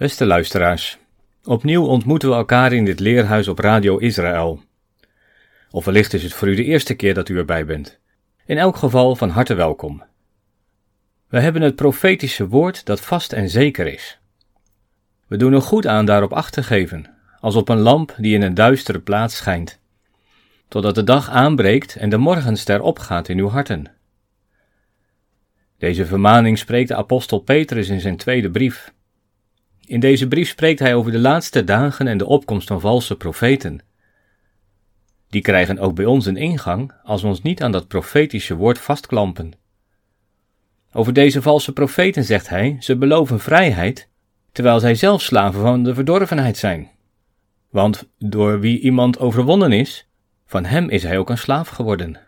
Beste luisteraars, opnieuw ontmoeten we elkaar in dit leerhuis op Radio Israël. Of wellicht is het voor u de eerste keer dat u erbij bent. In elk geval van harte welkom. We hebben het profetische woord dat vast en zeker is. We doen er goed aan daarop acht te geven, als op een lamp die in een duistere plaats schijnt, totdat de dag aanbreekt en de morgenster opgaat in uw harten. Deze vermaning spreekt de apostel Petrus in zijn tweede brief. In deze brief spreekt hij over de laatste dagen en de opkomst van valse profeten. Die krijgen ook bij ons een ingang als we ons niet aan dat profetische woord vastklampen. Over deze valse profeten zegt hij: ze beloven vrijheid, terwijl zij zelf slaven van de verdorvenheid zijn. Want door wie iemand overwonnen is, van hem is hij ook een slaaf geworden.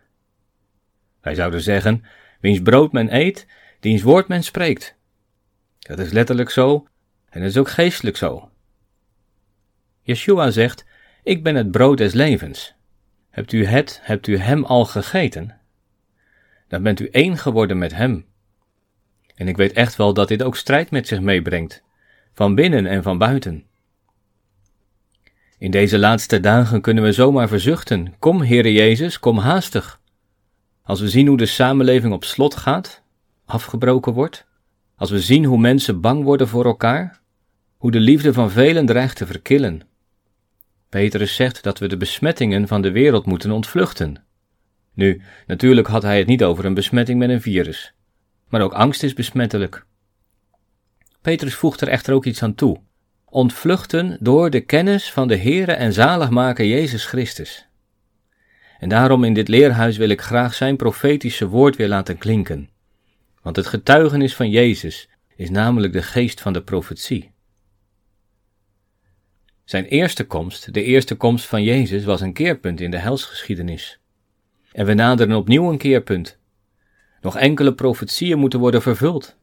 Wij zouden zeggen: wiens brood men eet, diens woord men spreekt. Dat is letterlijk zo, en dat is ook geestelijk zo. Yeshua zegt: Ik ben het brood des levens. Hebt u het, hebt u hem al gegeten? Dan bent u één geworden met hem. En ik weet echt wel dat dit ook strijd met zich meebrengt, van binnen en van buiten. In deze laatste dagen kunnen we zomaar verzuchten: Kom, Heere Jezus, kom haastig. Als we zien hoe de samenleving op slot gaat, afgebroken wordt, als we zien hoe mensen bang worden voor elkaar, hoe de liefde van velen dreigt te verkillen. Petrus zegt dat we de besmettingen van de wereld moeten ontvluchten. Nu, natuurlijk had hij het niet over een besmetting met een virus, maar ook angst is besmettelijk. Petrus voegt er echter ook iets aan toe: ontvluchten door de kennis van de Heere en zaligmaker Jezus Christus. En daarom in dit leerhuis wil ik graag zijn profetische woord weer laten klinken. Want het getuigenis van Jezus is namelijk de geest van de profetie. Zijn eerste komst, de eerste komst van Jezus, was een keerpunt in de helsgeschiedenis. En we naderen opnieuw een keerpunt. Nog enkele profetieën moeten worden vervuld.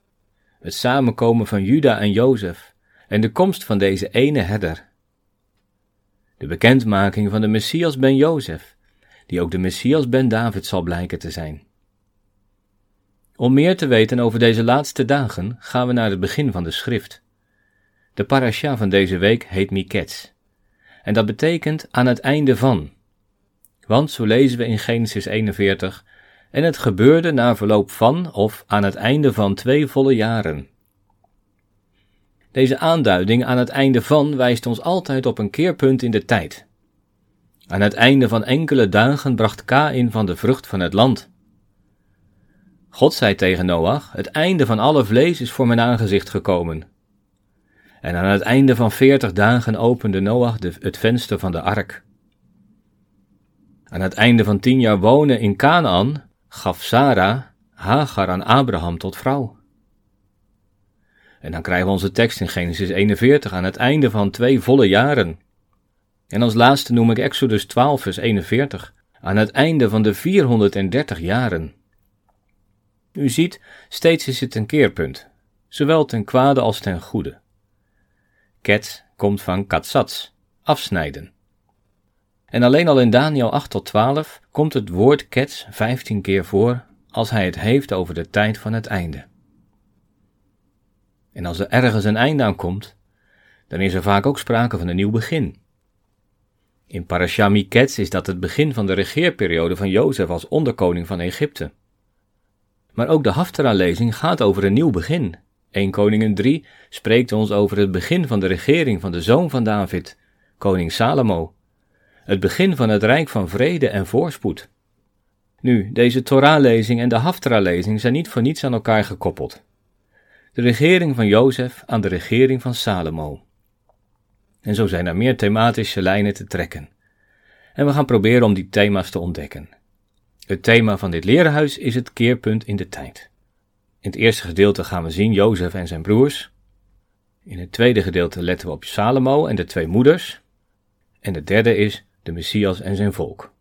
Het samenkomen van Juda en Jozef en de komst van deze ene herder. De bekendmaking van de Messias ben Jozef, die ook de Messias ben David zal blijken te zijn. Om meer te weten over deze laatste dagen gaan we naar het begin van de schrift. De parasha van deze week heet Miketz. En dat betekent aan het einde van. Want zo lezen we in Genesis 41, en het gebeurde na verloop van of aan het einde van twee volle jaren. Deze aanduiding aan het einde van wijst ons altijd op een keerpunt in de tijd. Aan het einde van enkele dagen bracht Kain van de vrucht van het land. God zei tegen Noach: Het einde van alle vlees is voor mijn aangezicht gekomen. En aan het einde van veertig dagen opende Noach het venster van de ark. Aan het einde van tien jaar wonen in Canaan gaf Sarah Hagar aan Abraham tot vrouw. En dan krijgen we onze tekst in Genesis 41 aan het einde van twee volle jaren. En als laatste noem ik Exodus 12, vers 41, aan het einde van de 430 jaren. U ziet, steeds is het een keerpunt, zowel ten kwade als ten goede. Ket komt van katsats, afsnijden. En alleen al in Daniel 8 tot 12 komt het woord kets 15 keer voor als hij het heeft over de tijd van het einde. En als er ergens een einde aan komt, dan is er vaak ook sprake van een nieuw begin. In Parashah Ketz is dat het begin van de regeerperiode van Jozef als onderkoning van Egypte. Maar ook de Haftara-lezing gaat over een nieuw begin, 1 Koningen 3 spreekt ons over het begin van de regering van de zoon van David, koning Salomo. Het begin van het rijk van vrede en voorspoed. Nu, deze Torah-lezing en de Haftara-lezing zijn niet voor niets aan elkaar gekoppeld. De regering van Jozef aan de regering van Salomo. En zo zijn er meer thematische lijnen te trekken. En we gaan proberen om die thema's te ontdekken. Het thema van dit leerhuis is het keerpunt in de tijd. In het eerste gedeelte gaan we zien Jozef en zijn broers. In het tweede gedeelte letten we op Salomo en de twee moeders. En het derde is de Messias en zijn volk.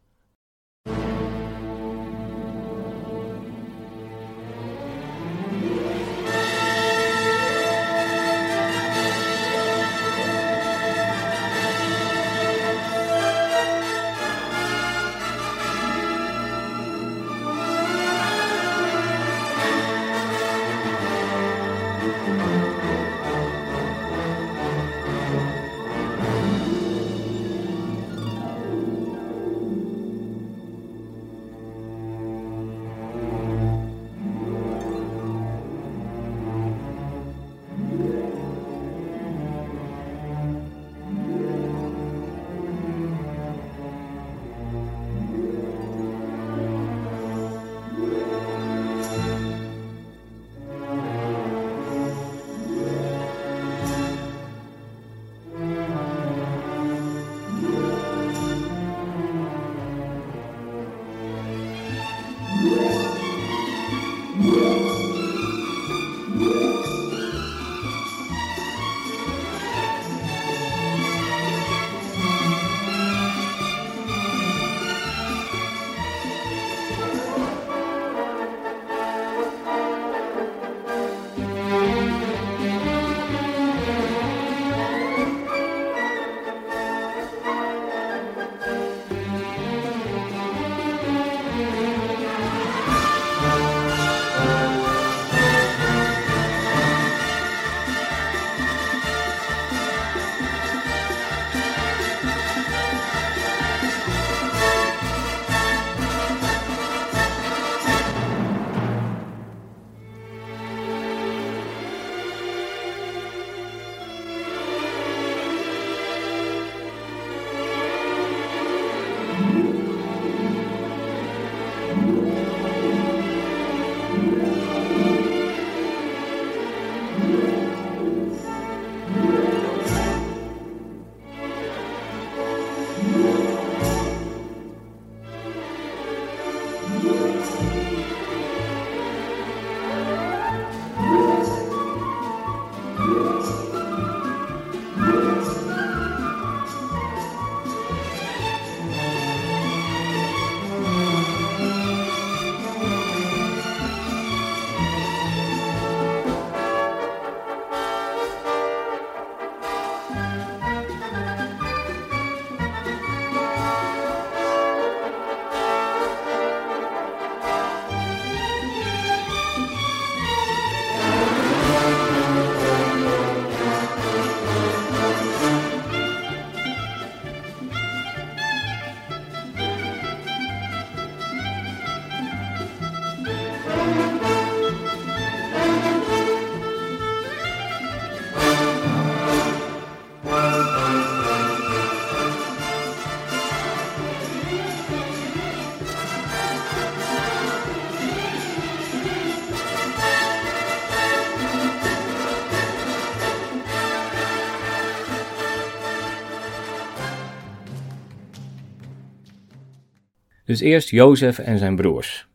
Dus eerst Jozef en zijn broers.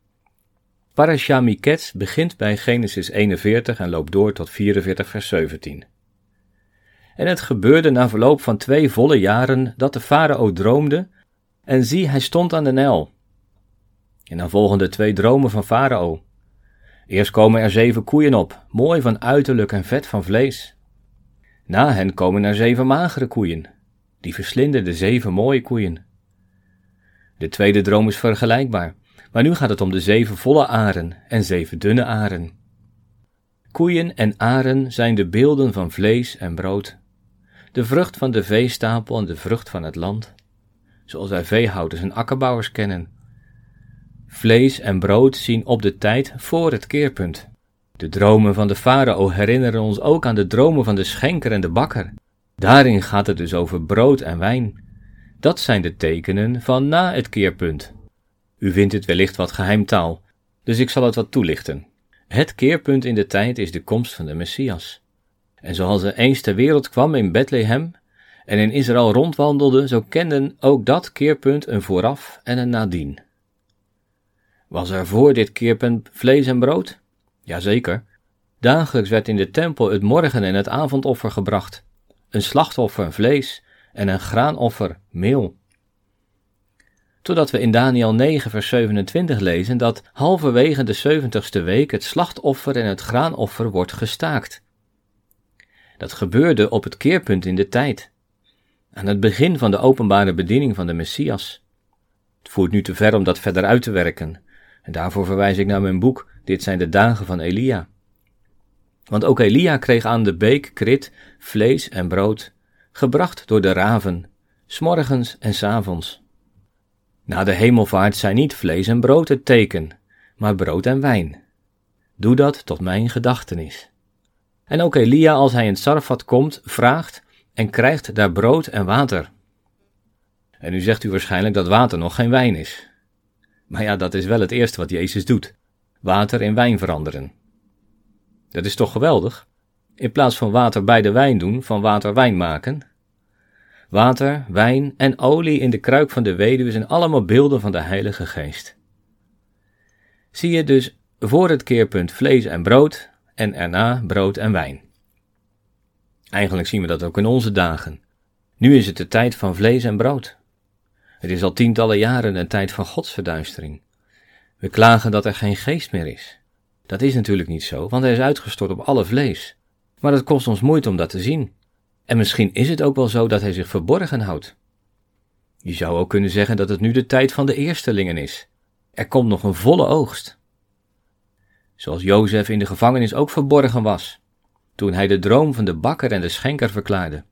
Parasha Miketz begint bij Genesis 41 en loopt door tot 44 vers 17. En het gebeurde na verloop van twee volle jaren dat de farao droomde, en zie, hij stond aan de Nijl. En dan volgen de twee dromen van farao. Eerst komen er zeven koeien op, mooi van uiterlijk en vet van vlees. Na hen komen er zeven magere koeien, die verslinden de zeven mooie koeien. De tweede droom is vergelijkbaar, maar nu gaat het om de zeven volle aren en zeven dunne aren. Koeien en aren zijn de beelden van vlees en brood, de vrucht van de veestapel en de vrucht van het land, zoals wij veehouders en akkerbouwers kennen. Vlees en brood zien op de tijd voor het keerpunt. De dromen van de farao herinneren ons ook aan de dromen van de schenker en de bakker. Daarin gaat het dus over brood en wijn. Dat zijn de tekenen van na het keerpunt. U vindt het wellicht wat geheimtaal, dus ik zal het wat toelichten. Het keerpunt in de tijd is de komst van de Messias. En zoals er eens ter wereld kwam in Bethlehem en in Israël rondwandelde, zo kenden ook dat keerpunt een vooraf en een nadien. Was er voor dit keerpunt vlees en brood? Jazeker. Dagelijks werd in de tempel het morgen- en het avondoffer gebracht. Een slachtoffer vlees en een graanoffer meel. Totdat we in Daniel 9 vers 27 lezen dat halverwege de zeventigste week het slachtoffer en het graanoffer wordt gestaakt. Dat gebeurde op het keerpunt in de tijd, aan het begin van de openbare bediening van de Messias. Het voert nu te ver om dat verder uit te werken, en daarvoor verwijs ik naar mijn boek Dit zijn de dagen van Elia. Want ook Elia kreeg aan de beek krit, vlees en brood, gebracht door de raven, smorgens en s avonds. Na de hemelvaart zijn niet vlees en brood het teken, maar brood en wijn. Doe dat tot mijn gedachtenis. En ook Elia, als hij in Sarfat komt, vraagt en krijgt daar brood en water. En nu zegt u waarschijnlijk dat water nog geen wijn is. Maar ja, dat is wel het eerste wat Jezus doet: water in wijn veranderen. Dat is toch geweldig? In plaats van water bij de wijn doen, van water wijn maken. Water, wijn en olie in de kruik van de weduwe zijn allemaal beelden van de Heilige Geest. Zie je dus voor het keerpunt vlees en brood en erna brood en wijn. Eigenlijk zien we dat ook in onze dagen. Nu is het de tijd van vlees en brood. Het is al tientallen jaren een tijd van godsverduistering. We klagen dat er geen geest meer is. Dat is natuurlijk niet zo, want hij is uitgestort op alle vlees. Maar het kost ons moeite om dat te zien. En misschien is het ook wel zo dat hij zich verborgen houdt. Je zou ook kunnen zeggen dat het nu de tijd van de eerstelingen is. Er komt nog een volle oogst. Zoals Jozef in de gevangenis ook verborgen was, toen hij de droom van de bakker en de schenker verklaarde.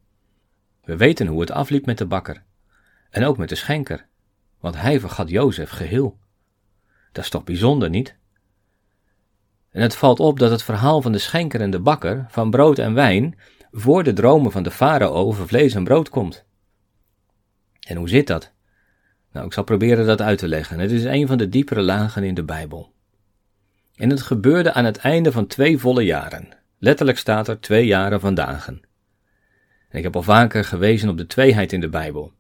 We weten hoe het afliep met de bakker. En ook met de schenker, want hij vergat Jozef geheel. Dat is toch bijzonder, niet? En het valt op dat het verhaal van de schenker en de bakker, van brood en wijn, voor de dromen van de farao over vlees en brood komt. En hoe zit dat? Nou, ik zal proberen dat uit te leggen. Het is een van de diepere lagen in de Bijbel. En het gebeurde aan het einde van twee volle jaren. Letterlijk staat er twee jaren van dagen. En ik heb al vaker gewezen op de tweeheid in de Bijbel.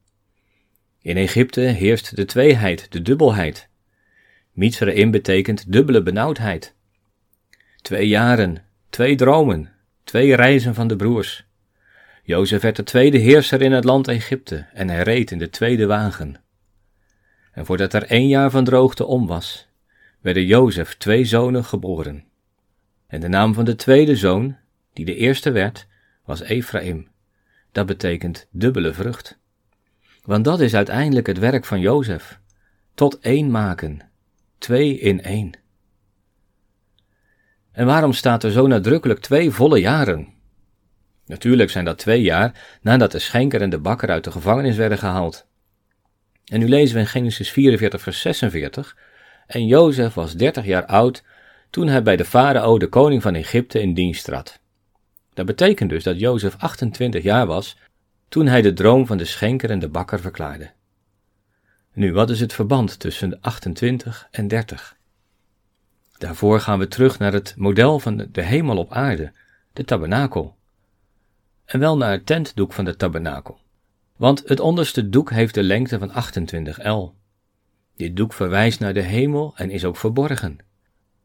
In Egypte heerst de tweeheid, de dubbelheid. Mitzraim betekent dubbele benauwdheid. Twee jaren, twee dromen, twee reizen van de broers. Jozef werd de tweede heerser in het land Egypte en hij reed in de tweede wagen. En voordat er één jaar van droogte om was, werden Jozef twee zonen geboren. En de naam van de tweede zoon, die de eerste werd, was Ephraim. Dat betekent dubbele vrucht. Want dat is uiteindelijk het werk van Jozef. Tot één maken. Twee in één. En waarom staat er zo nadrukkelijk twee volle jaren? Natuurlijk zijn dat twee jaar nadat de schenker en de bakker uit de gevangenis werden gehaald. En nu lezen we in Genesis 44, vers 46. En Jozef was dertig jaar oud toen hij bij de farao, de koning van Egypte, in dienst trad. Dat betekent dus dat Jozef 28 jaar was toen hij de droom van de schenker en de bakker verklaarde. Nu, wat is het verband tussen de 28 en 30? Daarvoor gaan we terug naar het model van de hemel op aarde, de tabernakel. En wel naar het tentdoek van de tabernakel. Want het onderste doek heeft de lengte van 28 L. Dit doek verwijst naar de hemel en is ook verborgen.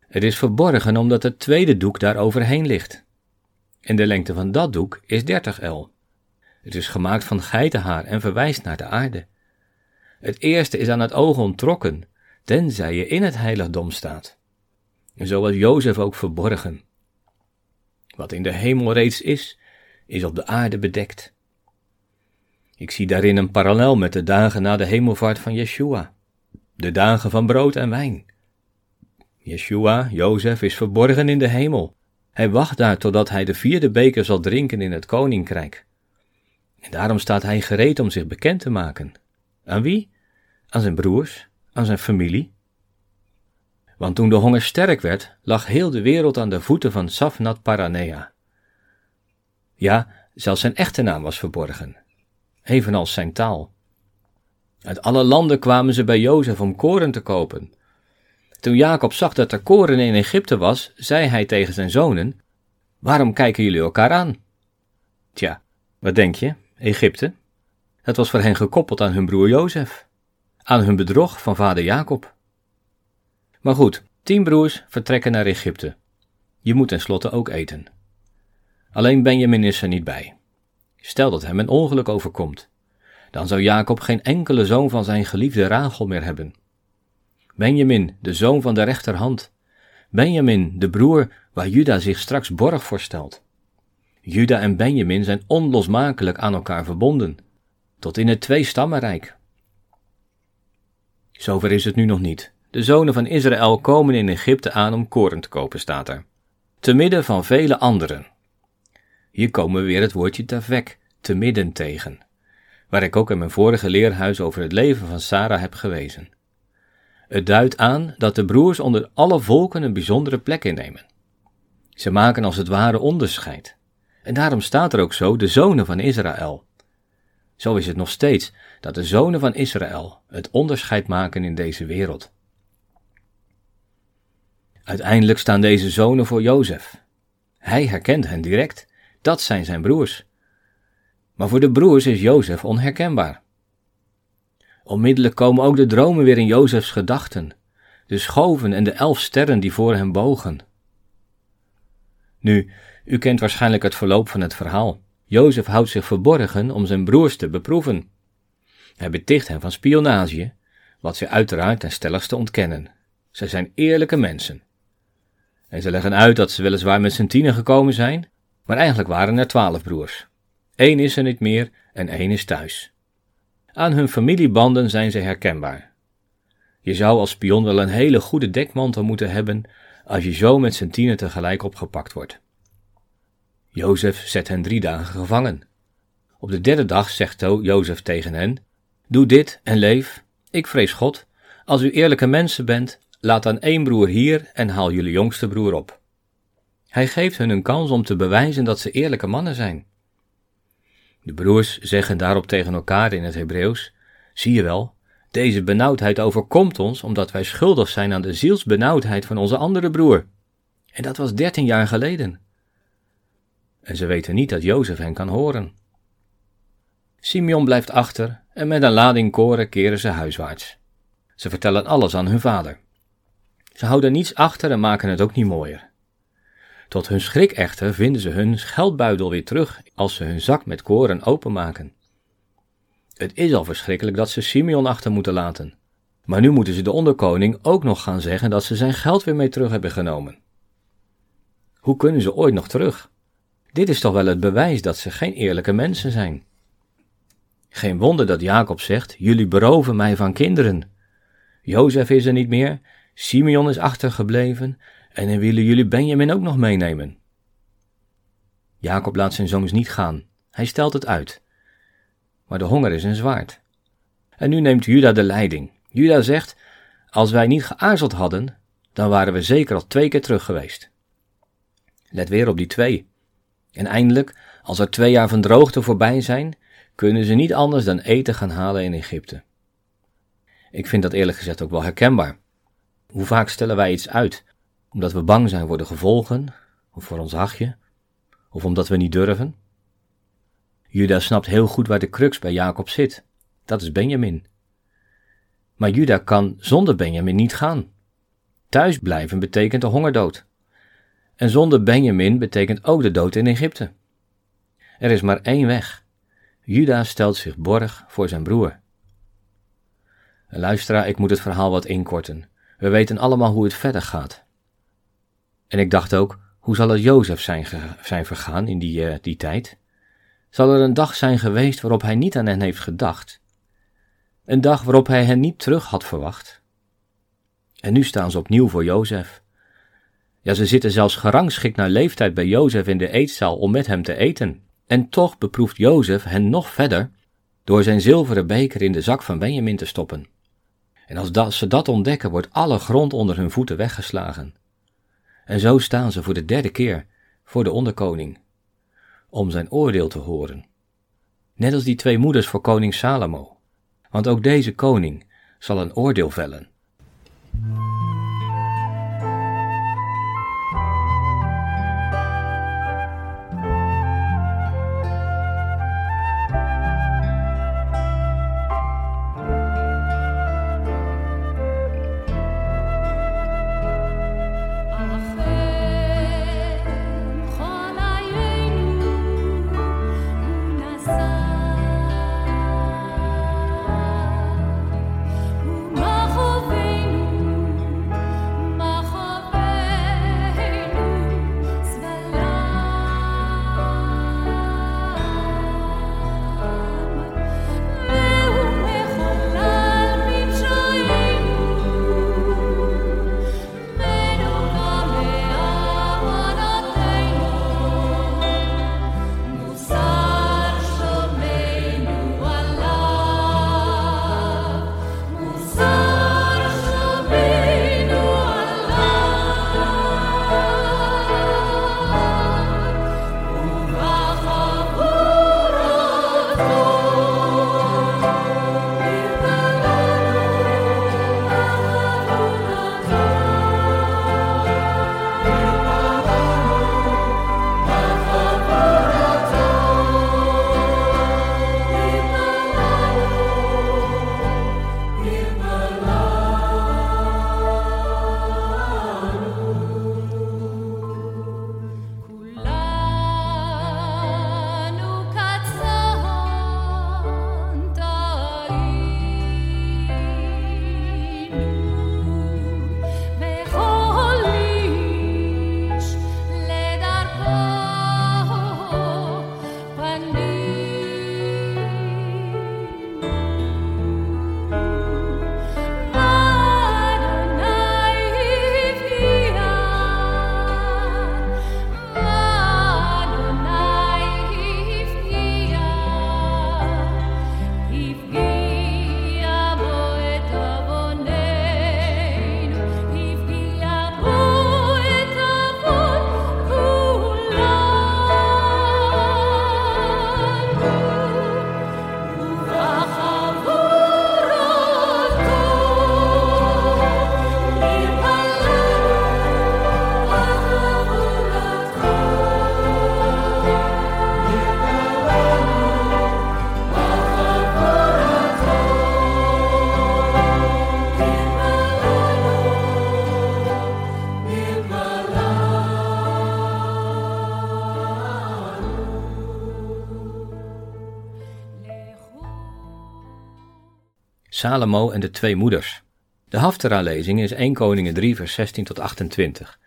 Het is verborgen omdat het tweede doek daar overheen ligt. En de lengte van dat doek is 30 L. Het is gemaakt van geitenhaar en verwijst naar de aarde. Het eerste is aan het oog ontrokken, tenzij je in het heiligdom staat. En zo was Jozef ook verborgen. Wat in de hemel reeds is, is op de aarde bedekt. Ik zie daarin een parallel met de dagen na de hemelvaart van Yeshua, de dagen van brood en wijn. Yeshua, Jozef, is verborgen in de hemel. Hij wacht daar totdat hij de vierde beker zal drinken in het koninkrijk. En daarom staat hij gereed om zich bekend te maken. Aan wie? Aan zijn broers, aan zijn familie. Want toen de honger sterk werd, lag heel de wereld aan de voeten van Safnat Paranea. Ja, zelfs zijn echte naam was verborgen, evenals zijn taal. Uit alle landen kwamen ze bij Jozef om koren te kopen. Toen Jacob zag dat er koren in Egypte was, zei hij tegen zijn zonen: Waarom kijken jullie elkaar aan? Tja, wat denk je? Egypte, dat was voor hen gekoppeld aan hun broer Jozef, aan hun bedrog van vader Jacob. Maar goed, tien broers vertrekken naar Egypte. Je moet tenslotte ook eten. Alleen Benjamin is er niet bij. Stel dat hem een ongeluk overkomt. Dan zou Jacob geen enkele zoon van zijn geliefde Rachel meer hebben. Benjamin, de zoon van de rechterhand. Benjamin, de broer waar Juda zich straks borg voor stelt. Juda en Benjamin zijn onlosmakelijk aan elkaar verbonden, tot in het twee-stammenrijk. Zover is het nu nog niet. De zonen van Israël komen in Egypte aan om koren te kopen, staat er. Te midden van vele anderen. Hier komen we weer het woordje tavek, te midden tegen, waar ik ook in mijn vorige leerhuis over het leven van Sarah heb gewezen. Het duidt aan dat de broers onder alle volken een bijzondere plek innemen. Ze maken als het ware onderscheid. En daarom staat er ook zo de zonen van Israël. Zo is het nog steeds dat de zonen van Israël het onderscheid maken in deze wereld. Uiteindelijk staan deze zonen voor Jozef. Hij herkent hen direct, dat zijn zijn broers. Maar voor de broers is Jozef onherkenbaar. Onmiddellijk komen ook de dromen weer in Jozefs gedachten, de schoven en de elf sterren die voor hem bogen. Nu, u kent waarschijnlijk het verloop van het verhaal. Jozef houdt zich verborgen om zijn broers te beproeven. Hij beticht hen van spionage, wat ze uiteraard ten stelligste ontkennen. Zij zijn eerlijke mensen. En ze leggen uit dat ze weliswaar met z'n tienen gekomen zijn, maar eigenlijk waren er twaalf broers. Eén is er niet meer en één is thuis. Aan hun familiebanden zijn ze herkenbaar. Je zou als spion wel een hele goede dekmantel moeten hebben als je zo met z'n tienen tegelijk opgepakt wordt. Jozef zet hen drie dagen gevangen. Op de derde dag zegt Jozef tegen hen: Doe dit en leef. Ik vrees God. Als u eerlijke mensen bent, laat dan één broer hier en haal jullie jongste broer op. Hij geeft hun een kans om te bewijzen dat ze eerlijke mannen zijn. De broers zeggen daarop tegen elkaar in het Hebreeuws: Zie je wel, deze benauwdheid overkomt ons omdat wij schuldig zijn aan de zielsbenauwdheid van onze andere broer. En dat was dertien jaar geleden. En ze weten niet dat Jozef hen kan horen. Simeon blijft achter en met een lading koren keren ze huiswaarts. Ze vertellen alles aan hun vader. Ze houden niets achter en maken het ook niet mooier. Tot hun schrik echter vinden ze hun geldbuidel weer terug als ze hun zak met koren openmaken. Het is al verschrikkelijk dat ze Simeon achter moeten laten. Maar nu moeten ze de onderkoning ook nog gaan zeggen dat ze zijn geld weer mee terug hebben genomen. Hoe kunnen ze ooit nog terug? Dit is toch wel het bewijs dat ze geen eerlijke mensen zijn. Geen wonder dat Jacob zegt: Jullie beroven mij van kinderen. Jozef is er niet meer, Simeon is achtergebleven en dan willen jullie Benjamin ook nog meenemen. Jacob laat zijn zoons niet gaan. Hij stelt het uit. Maar de honger is een zwaard. En nu neemt Juda de leiding. Juda zegt: Als wij niet geaarzeld hadden, dan waren we zeker al twee keer terug geweest. Let weer op die twee. En eindelijk, als er twee jaar van droogte voorbij zijn, kunnen ze niet anders dan eten gaan halen in Egypte. Ik vind dat eerlijk gezegd ook wel herkenbaar. Hoe vaak stellen wij iets uit omdat we bang zijn voor de gevolgen, of voor ons hachje, of omdat we niet durven? Juda snapt heel goed waar de crux bij Jacob zit. Dat is Benjamin. Maar Juda kan zonder Benjamin niet gaan. Thuis blijven betekent de hongerdood. En zonder Benjamin betekent ook de dood in Egypte. Er is maar één weg. Juda stelt zich borg voor zijn broer. Luisteraar, ik moet het verhaal wat inkorten. We weten allemaal hoe het verder gaat. En ik dacht ook, hoe zal het Jozef zijn, zijn vergaan in die, uh, die tijd? Zal er een dag zijn geweest waarop hij niet aan hen heeft gedacht? Een dag waarop hij hen niet terug had verwacht? En nu staan ze opnieuw voor Jozef. Ja, ze zitten zelfs gerangschikt naar leeftijd bij Jozef in de eetzaal om met hem te eten. En toch beproeft Jozef hen nog verder door zijn zilveren beker in de zak van Benjamin te stoppen. En als ze dat ontdekken, wordt alle grond onder hun voeten weggeslagen. En zo staan ze voor de derde keer voor de onderkoning, om zijn oordeel te horen. Net als die twee moeders voor koning Salomo, want ook deze koning zal een oordeel vellen. Salomo en de twee moeders. De Haftara-lezing is 1 Koningen 3, vers 16 tot 28.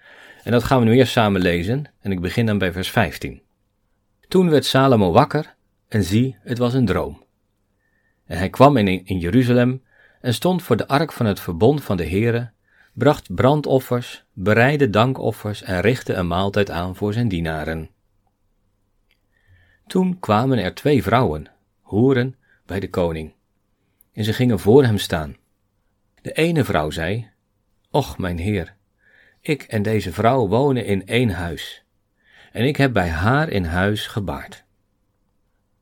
En dat gaan we nu eerst samen lezen en ik begin dan bij vers 15. Toen werd Salomo wakker en zie, het was een droom. En hij kwam in, in Jeruzalem en stond voor de ark van het verbond van de Heere, bracht brandoffers, bereidde dankoffers en richtte een maaltijd aan voor zijn dienaren. Toen kwamen er twee vrouwen, hoeren, bij de koning, en ze gingen voor hem staan. De ene vrouw zei, Och, mijn heer, ik en deze vrouw wonen in één huis, en ik heb bij haar in huis gebaard.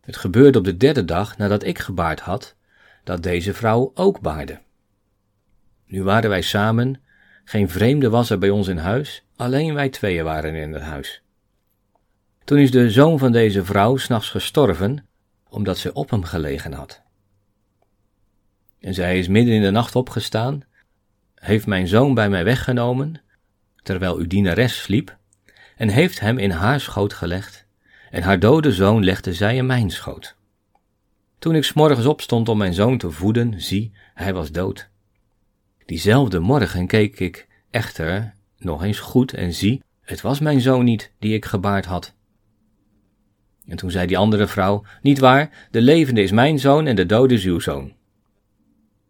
Het gebeurde op de derde dag nadat ik gebaard had, dat deze vrouw ook baarde. Nu waren wij samen, geen vreemde was er bij ons in huis, alleen wij tweeën waren in het huis. Toen is de zoon van deze vrouw s'nachts gestorven, omdat ze op hem gelegen had. En zij is midden in de nacht opgestaan, heeft mijn zoon bij mij weggenomen, terwijl uw dienares sliep, en heeft hem in haar schoot gelegd, en haar dode zoon legde zij in mijn schoot. Toen ik s'morgens opstond om mijn zoon te voeden, zie, hij was dood. Diezelfde morgen keek ik echter nog eens goed en zie, het was mijn zoon niet die ik gebaard had. En toen zei die andere vrouw, niet waar, de levende is mijn zoon en de dode is uw zoon.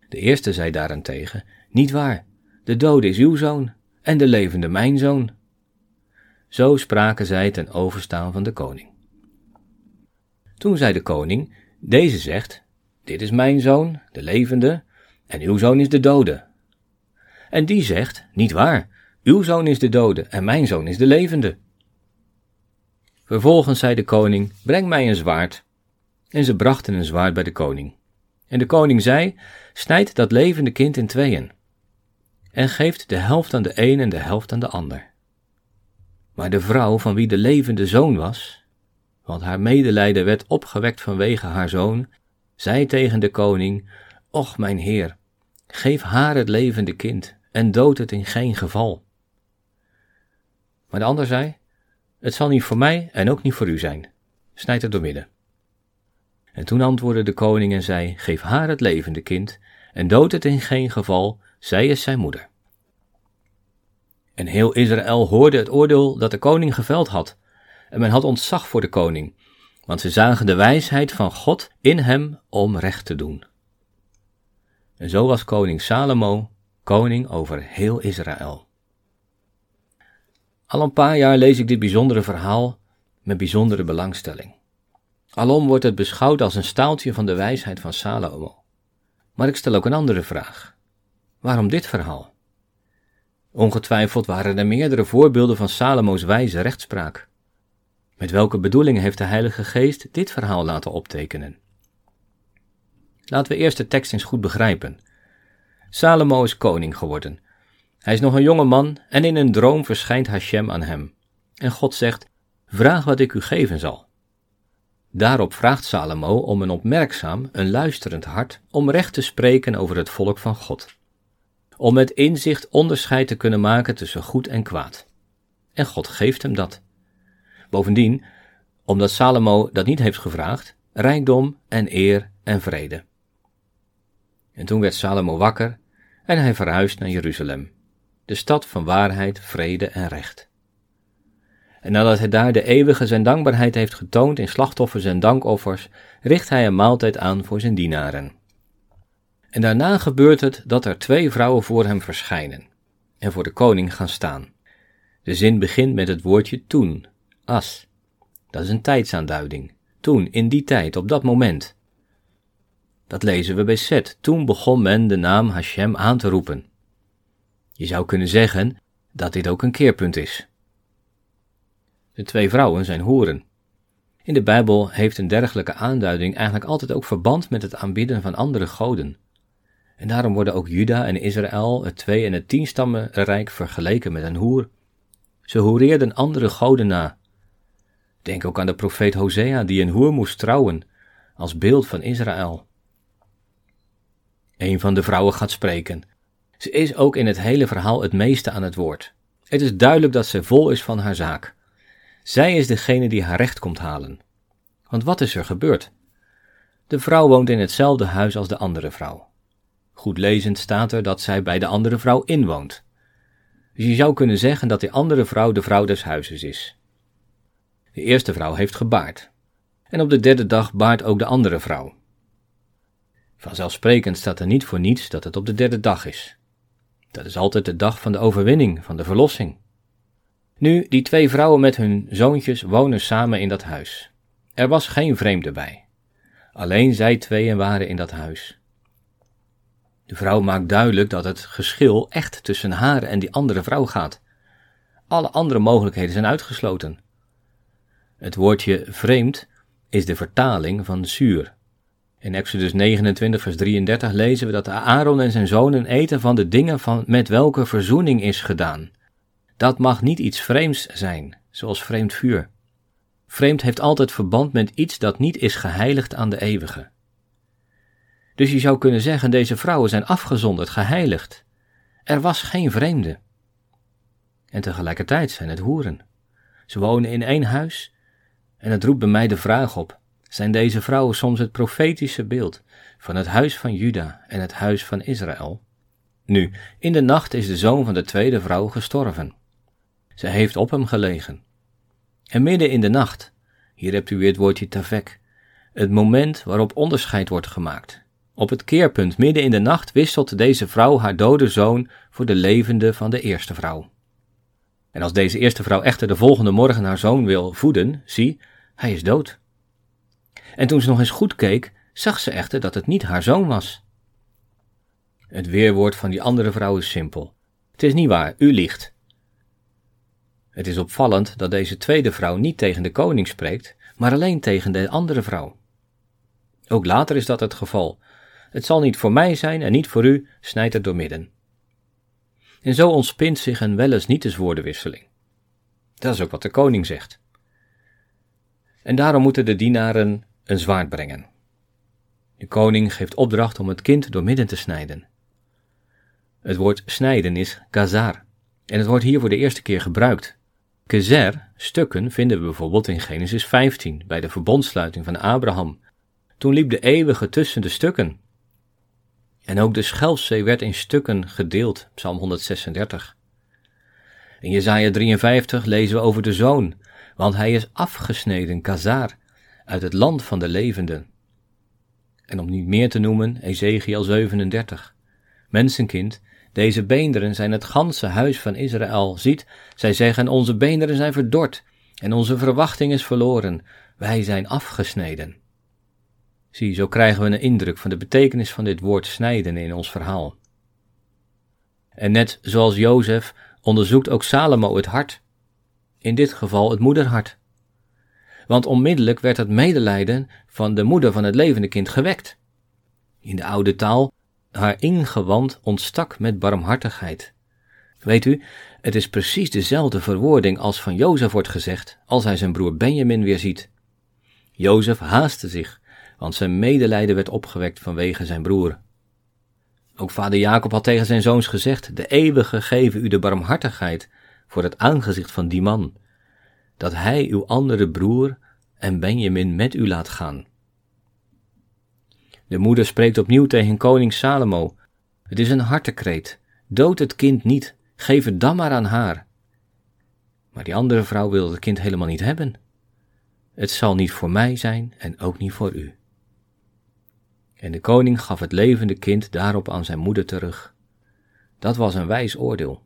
De eerste zei daarentegen, niet waar, de dode is uw zoon en de levende mijn zoon. Zo spraken zij ten overstaan van de koning. Toen zei de koning, deze zegt, dit is mijn zoon, de levende, en uw zoon is de dode. En die zegt, niet waar, uw zoon is de dode en mijn zoon is de levende. Vervolgens zei de koning, breng mij een zwaard. En ze brachten een zwaard bij de koning. En de koning zei, snijd dat levende kind in tweeën. En geeft de helft aan de een en de helft aan de ander. Maar de vrouw van wie de levende zoon was, want haar medelijden werd opgewekt vanwege haar zoon, zei tegen de koning, Och mijn heer, geef haar het levende kind en dood het in geen geval. Maar de ander zei, het zal niet voor mij en ook niet voor u zijn. Snijd het doormidden. En toen antwoordde de koning en zei, geef haar het levende kind en dood het in geen geval, zij is zijn moeder. En heel Israël hoorde het oordeel dat de koning geveld had, en men had ontzag voor de koning, want ze zagen de wijsheid van God in hem om recht te doen. En zo was koning Salomo koning over heel Israël. Al een paar jaar lees ik dit bijzondere verhaal met bijzondere belangstelling. Alom wordt het beschouwd als een staaltje van de wijsheid van Salomo. Maar ik stel ook een andere vraag. Waarom dit verhaal? Ongetwijfeld waren er meerdere voorbeelden van Salomo's wijze rechtspraak. Met welke bedoeling heeft de Heilige Geest dit verhaal laten optekenen? Laten we eerst de tekst eens goed begrijpen. Salomo is koning geworden. Hij is nog een jonge man en in een droom verschijnt Hashem aan hem. En God zegt: Vraag wat ik u geven zal. Daarop vraagt Salomo om een opmerkzaam, een luisterend hart om recht te spreken over het volk van God. Om met inzicht onderscheid te kunnen maken tussen goed en kwaad. En God geeft hem dat. Bovendien, omdat Salomo dat niet heeft gevraagd, rijkdom en eer en vrede. En toen werd Salomo wakker en hij verhuisde naar Jeruzalem, de stad van waarheid, vrede en recht. En nadat hij daar de eeuwige zijn dankbaarheid heeft getoond in slachtoffers en dankoffers, richt hij een maaltijd aan voor zijn dienaren. En daarna gebeurt het dat er twee vrouwen voor hem verschijnen en voor de koning gaan staan. De zin begint met het woordje toen, as. Dat is een tijdsaanduiding. Toen, in die tijd, op dat moment. Dat lezen we bij Seth. Toen begon men de naam Hashem aan te roepen. Je zou kunnen zeggen dat dit ook een keerpunt is. De twee vrouwen zijn hoeren. In de Bijbel heeft een dergelijke aanduiding eigenlijk altijd ook verband met het aanbidden van andere goden. En daarom worden ook Juda en Israël, het twee- en het tienstammenrijk, vergeleken met een hoer. Ze hoereerden andere goden na. Denk ook aan de profeet Hosea, die een hoer moest trouwen, als beeld van Israël. Een van de vrouwen gaat spreken. Ze is ook in het hele verhaal het meeste aan het woord. Het is duidelijk dat ze vol is van haar zaak. Zij is degene die haar recht komt halen. Want wat is er gebeurd? De vrouw woont in hetzelfde huis als de andere vrouw. Goed lezend staat er dat zij bij de andere vrouw inwoont. Dus je zou kunnen zeggen dat die andere vrouw de vrouw des huizes is. De eerste vrouw heeft gebaard. En op de derde dag baart ook de andere vrouw. Vanzelfsprekend staat er niet voor niets dat het op de derde dag is. Dat is altijd de dag van de overwinning, van de verlossing. Nu, die twee vrouwen met hun zoontjes wonen samen in dat huis. Er was geen vreemde bij. Alleen zij tweeën waren in dat huis. De vrouw maakt duidelijk dat het geschil echt tussen haar en die andere vrouw gaat. Alle andere mogelijkheden zijn uitgesloten. Het woordje vreemd is de vertaling van zuur. In Exodus 29, vers 33 lezen we dat Aaron en zijn zonen eten van de dingen van met welke verzoening is gedaan. Dat mag niet iets vreemds zijn, zoals vreemd vuur. Vreemd heeft altijd verband met iets dat niet is geheiligd aan de eeuwige. Dus je zou kunnen zeggen, deze vrouwen zijn afgezonderd, geheiligd. Er was geen vreemde. En tegelijkertijd zijn het hoeren. Ze wonen in één huis. En het roept bij mij de vraag op: zijn deze vrouwen soms het profetische beeld van het huis van Juda en het huis van Israël? Nu, in de nacht is de zoon van de tweede vrouw gestorven. Ze heeft op hem gelegen. En midden in de nacht, hier hebt u weer het woordje tavek, het moment waarop onderscheid wordt gemaakt. Op het keerpunt midden in de nacht wisselt deze vrouw haar dode zoon voor de levende van de eerste vrouw. En als deze eerste vrouw echter de volgende morgen haar zoon wil voeden, zie, hij is dood. En toen ze nog eens goed keek, zag ze echter dat het niet haar zoon was. Het weerwoord van die andere vrouw is simpel. Het is niet waar, u liegt. Het is opvallend dat deze tweede vrouw niet tegen de koning spreekt, maar alleen tegen de andere vrouw. Ook later is dat het geval. Het zal niet voor mij zijn en niet voor u, snijdt het doormidden. En zo ontspint zich een wel eens niet eens woordenwisseling. Dat is ook wat de koning zegt. En daarom moeten de dienaren een zwaard brengen. De koning geeft opdracht om het kind doormidden te snijden. Het woord snijden is kazar, en het wordt hier voor de eerste keer gebruikt. Kezer, stukken, vinden we bijvoorbeeld in Genesis 15, bij de verbondsluiting van Abraham. Toen liep de eeuwige tussen de stukken. En ook de Schelfzee werd in stukken gedeeld, Psalm 136. In Jesaja 53 lezen we over de zoon, want hij is afgesneden, Kazar, uit het land van de levenden. En om niet meer te noemen, Ezekiel 37. Mensenkind, deze beenderen zijn het ganse huis van Israël. Ziet, zij zeggen, onze beenderen zijn verdord en onze verwachting is verloren. Wij zijn afgesneden. Zie, zo krijgen we een indruk van de betekenis van dit woord snijden in ons verhaal. En net zoals Jozef onderzoekt ook Salomo het hart, in dit geval het moederhart. Want onmiddellijk werd het medelijden van de moeder van het levende kind gewekt. In de oude taal haar ingewand ontstak met barmhartigheid. Weet u, het is precies dezelfde verwoording als van Jozef wordt gezegd als hij zijn broer Benjamin weer ziet. Jozef haastte zich, want zijn medelijden werd opgewekt vanwege zijn broer. Ook vader Jacob had tegen zijn zoons gezegd: De eeuwige geven u de barmhartigheid voor het aangezicht van die man, dat hij uw andere broer en Benjamin met u laat gaan. De moeder spreekt opnieuw tegen koning Salomo. Het is een hartekreet. Dood het kind niet, geef het dan maar aan haar. Maar die andere vrouw wil het kind helemaal niet hebben. Het zal niet voor mij zijn en ook niet voor u. En de koning gaf het levende kind daarop aan zijn moeder terug. Dat was een wijs oordeel.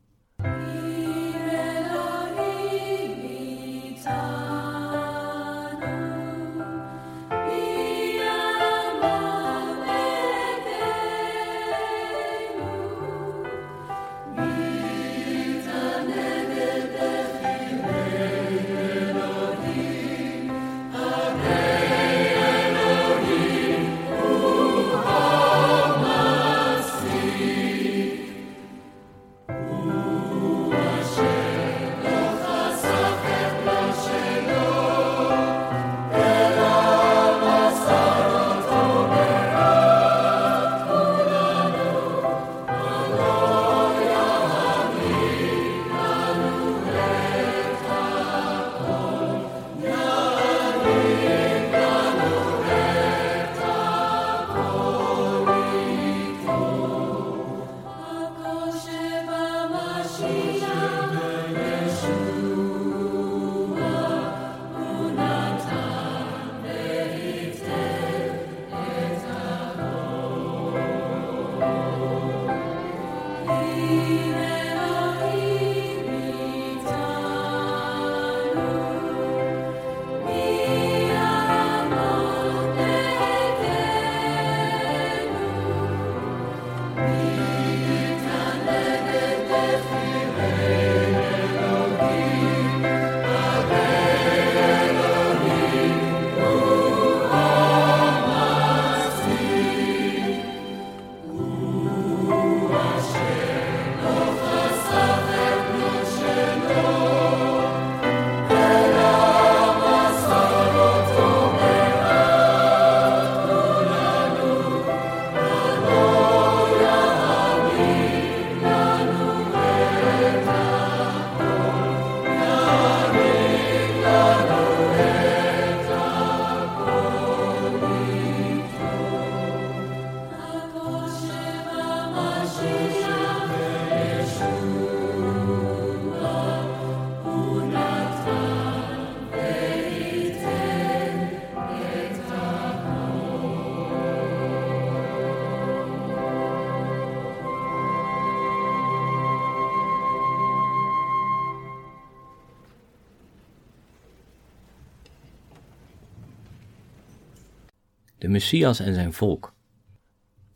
De Messias en zijn volk.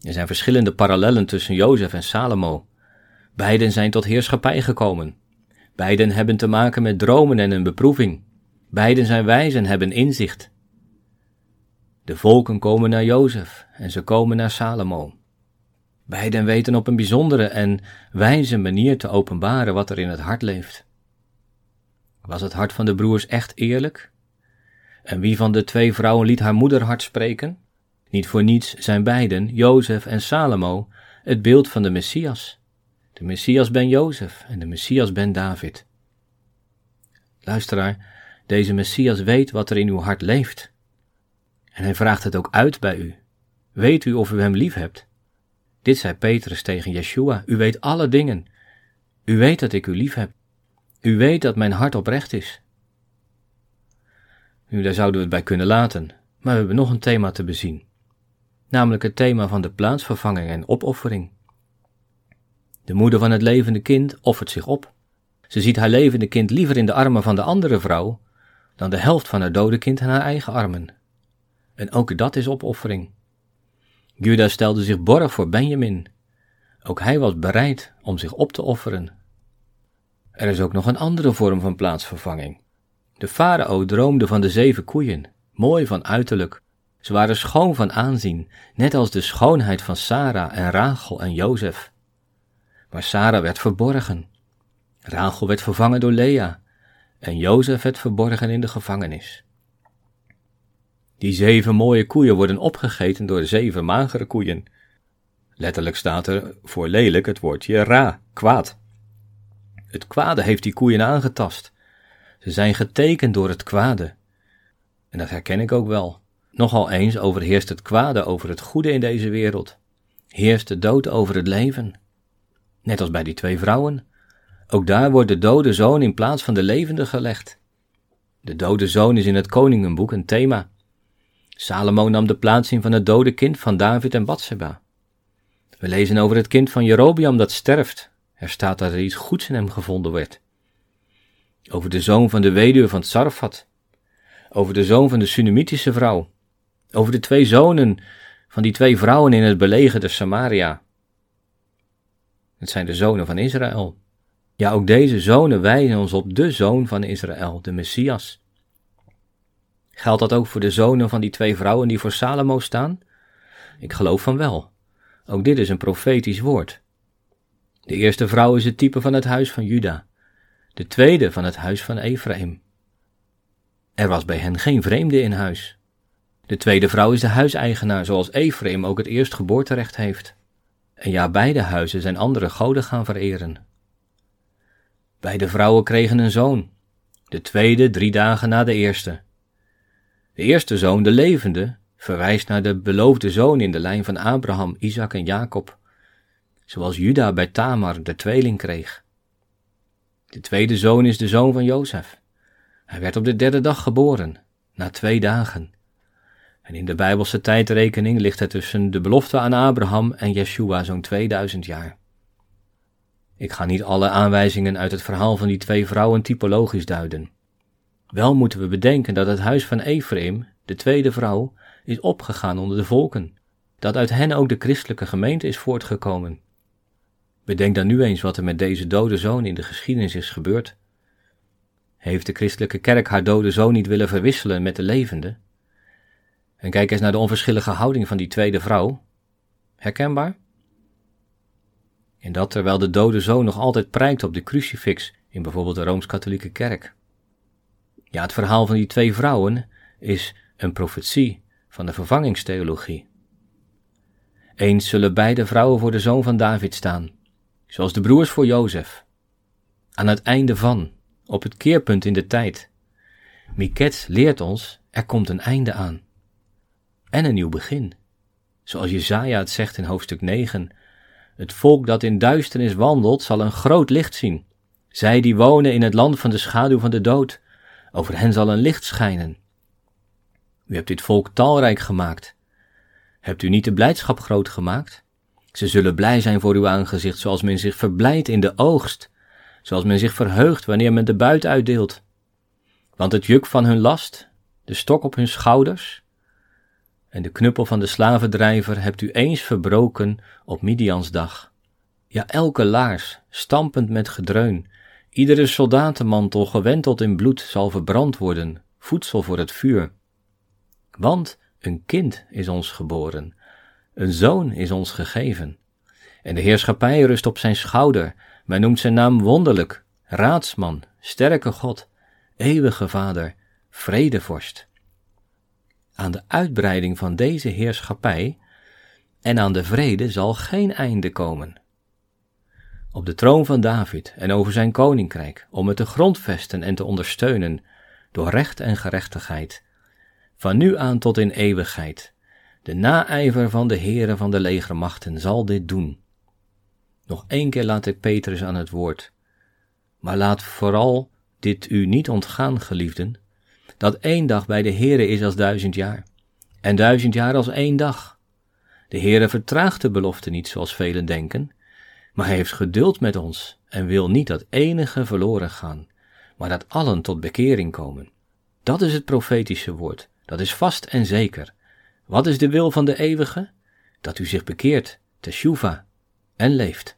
Er zijn verschillende parallellen tussen Jozef en Salomo. Beiden zijn tot heerschappij gekomen. Beiden hebben te maken met dromen en een beproeving. Beiden zijn wijs en hebben inzicht. De volken komen naar Jozef en ze komen naar Salomo. Beiden weten op een bijzondere en wijze manier te openbaren wat er in het hart leeft. Was het hart van de broers echt eerlijk? En wie van de twee vrouwen liet haar moederhart spreken? Niet voor niets zijn beiden, Jozef en Salomo, het beeld van de Messias. De Messias ben Jozef en de Messias ben David. Luisteraar, deze Messias weet wat er in uw hart leeft. En hij vraagt het ook uit bij u. Weet u of u hem lief hebt? Dit zei Petrus tegen Yeshua: U weet alle dingen. U weet dat ik u lief heb. U weet dat mijn hart oprecht is. Nu, daar zouden we het bij kunnen laten, maar we hebben nog een thema te bezien. Namelijk het thema van de plaatsvervanging en opoffering. De moeder van het levende kind offert zich op. Ze ziet haar levende kind liever in de armen van de andere vrouw dan de helft van haar dode kind in haar eigen armen. En ook dat is opoffering. Juda stelde zich borg voor Benjamin. Ook hij was bereid om zich op te offeren. Er is ook nog een andere vorm van plaatsvervanging. De farao droomde van de zeven koeien, mooi van uiterlijk. Ze waren schoon van aanzien, net als de schoonheid van Sarah en Rachel en Jozef. Maar Sarah werd verborgen. Rachel werd vervangen door Lea en Jozef werd verborgen in de gevangenis. Die zeven mooie koeien worden opgegeten door zeven magere koeien. Letterlijk staat er voor lelijk het woordje ra, kwaad. Het kwade heeft die koeien aangetast. Ze zijn getekend door het kwade. En dat herken ik ook wel. Nogal eens overheerst het kwade over het goede in deze wereld. Heerst de dood over het leven. Net als bij die twee vrouwen. Ook daar wordt de dode zoon in plaats van de levende gelegd. De dode zoon is in het Koningenboek een thema. Salomo nam de plaats in van het dode kind van David en Bathsheba. We lezen over het kind van Jerobiam dat sterft. Er staat dat er iets goeds in hem gevonden werd. Over de zoon van de weduwe van Tsarfat. Over de zoon van de Sunamitische vrouw. Over de twee zonen van die twee vrouwen in het belegerde Samaria. Het zijn de zonen van Israël. Ja, ook deze zonen wijzen ons op de zoon van Israël, de Messias. Geldt dat ook voor de zonen van die twee vrouwen die voor Salomo staan? Ik geloof van wel. Ook dit is een profetisch woord. De eerste vrouw is het type van het huis van Juda, de tweede van het huis van Ephraim. Er was bij hen geen vreemde in huis. De tweede vrouw is de huiseigenaar, zoals Ephraim ook het eerstgeboorterecht heeft. En ja, beide huizen zijn andere goden gaan vereren. Beide vrouwen kregen een zoon, de tweede drie dagen na de eerste. De eerste zoon, de levende, verwijst naar de beloofde zoon in de lijn van Abraham, Isaac en Jacob, zoals Juda bij Tamar de tweeling kreeg. De tweede zoon is de zoon van Jozef. Hij werd op de derde dag geboren, na twee dagen. En in de Bijbelse tijdrekening ligt het tussen de belofte aan Abraham en Yeshua zo'n 2000 jaar. Ik ga niet alle aanwijzingen uit het verhaal van die twee vrouwen typologisch duiden. Wel moeten we bedenken dat het huis van Ephraim, de tweede vrouw, is opgegaan onder de volken, dat uit hen ook de christelijke gemeente is voortgekomen. Bedenk dan nu eens wat er met deze dode zoon in de geschiedenis is gebeurd. Heeft de christelijke kerk haar dode zoon niet willen verwisselen met de levende? En kijk eens naar de onverschillige houding van die tweede vrouw. Herkenbaar? En dat terwijl de dode zoon nog altijd prijkt op de crucifix in bijvoorbeeld de Rooms-Katholieke Kerk. Ja, het verhaal van die twee vrouwen is een profetie van de vervangingstheologie. Eens zullen beide vrouwen voor de zoon van David staan, zoals de broers voor Jozef. Aan het einde van, op het keerpunt in de tijd. Miket leert ons, er komt een einde aan. En een nieuw begin. Zoals Jezaja het zegt in hoofdstuk 9. Het volk dat in duisternis wandelt, zal een groot licht zien. Zij die wonen in het land van de schaduw van de dood, over hen zal een licht schijnen. U hebt dit volk talrijk gemaakt. Hebt u niet de blijdschap groot gemaakt? Ze zullen blij zijn voor uw aangezicht, zoals men zich verblijdt in de oogst, zoals men zich verheugt wanneer men de buit uitdeelt. Want het juk van hun last, de stok op hun schouders, en de knuppel van de slavendrijver hebt u eens verbroken op Midians dag. Ja, elke laars, stampend met gedreun, iedere soldatenmantel gewenteld in bloed zal verbrand worden, voedsel voor het vuur. Want een kind is ons geboren, een zoon is ons gegeven. En de heerschappij rust op zijn schouder, men noemt zijn naam wonderlijk, raadsman, sterke God, eeuwige Vader, vredevorst. Aan de uitbreiding van deze heerschappij en aan de vrede zal geen einde komen. Op de troon van David en over zijn koninkrijk, om het te grondvesten en te ondersteunen door recht en gerechtigheid, van nu aan tot in eeuwigheid. De naijver van de Heere van de legermachten zal dit doen. Nog één keer laat ik Petrus aan het woord. Maar laat vooral dit u niet ontgaan, geliefden, dat één dag bij de Heere is als duizend jaar, en duizend jaar als één dag. De Heere vertraagt de belofte niet zoals velen denken, maar hij heeft geduld met ons en wil niet dat enige verloren gaan, maar dat allen tot bekering komen. Dat is het profetische woord, dat is vast en zeker. Wat is de wil van de eeuwige? Dat u zich bekeert, teshuva, en leeft.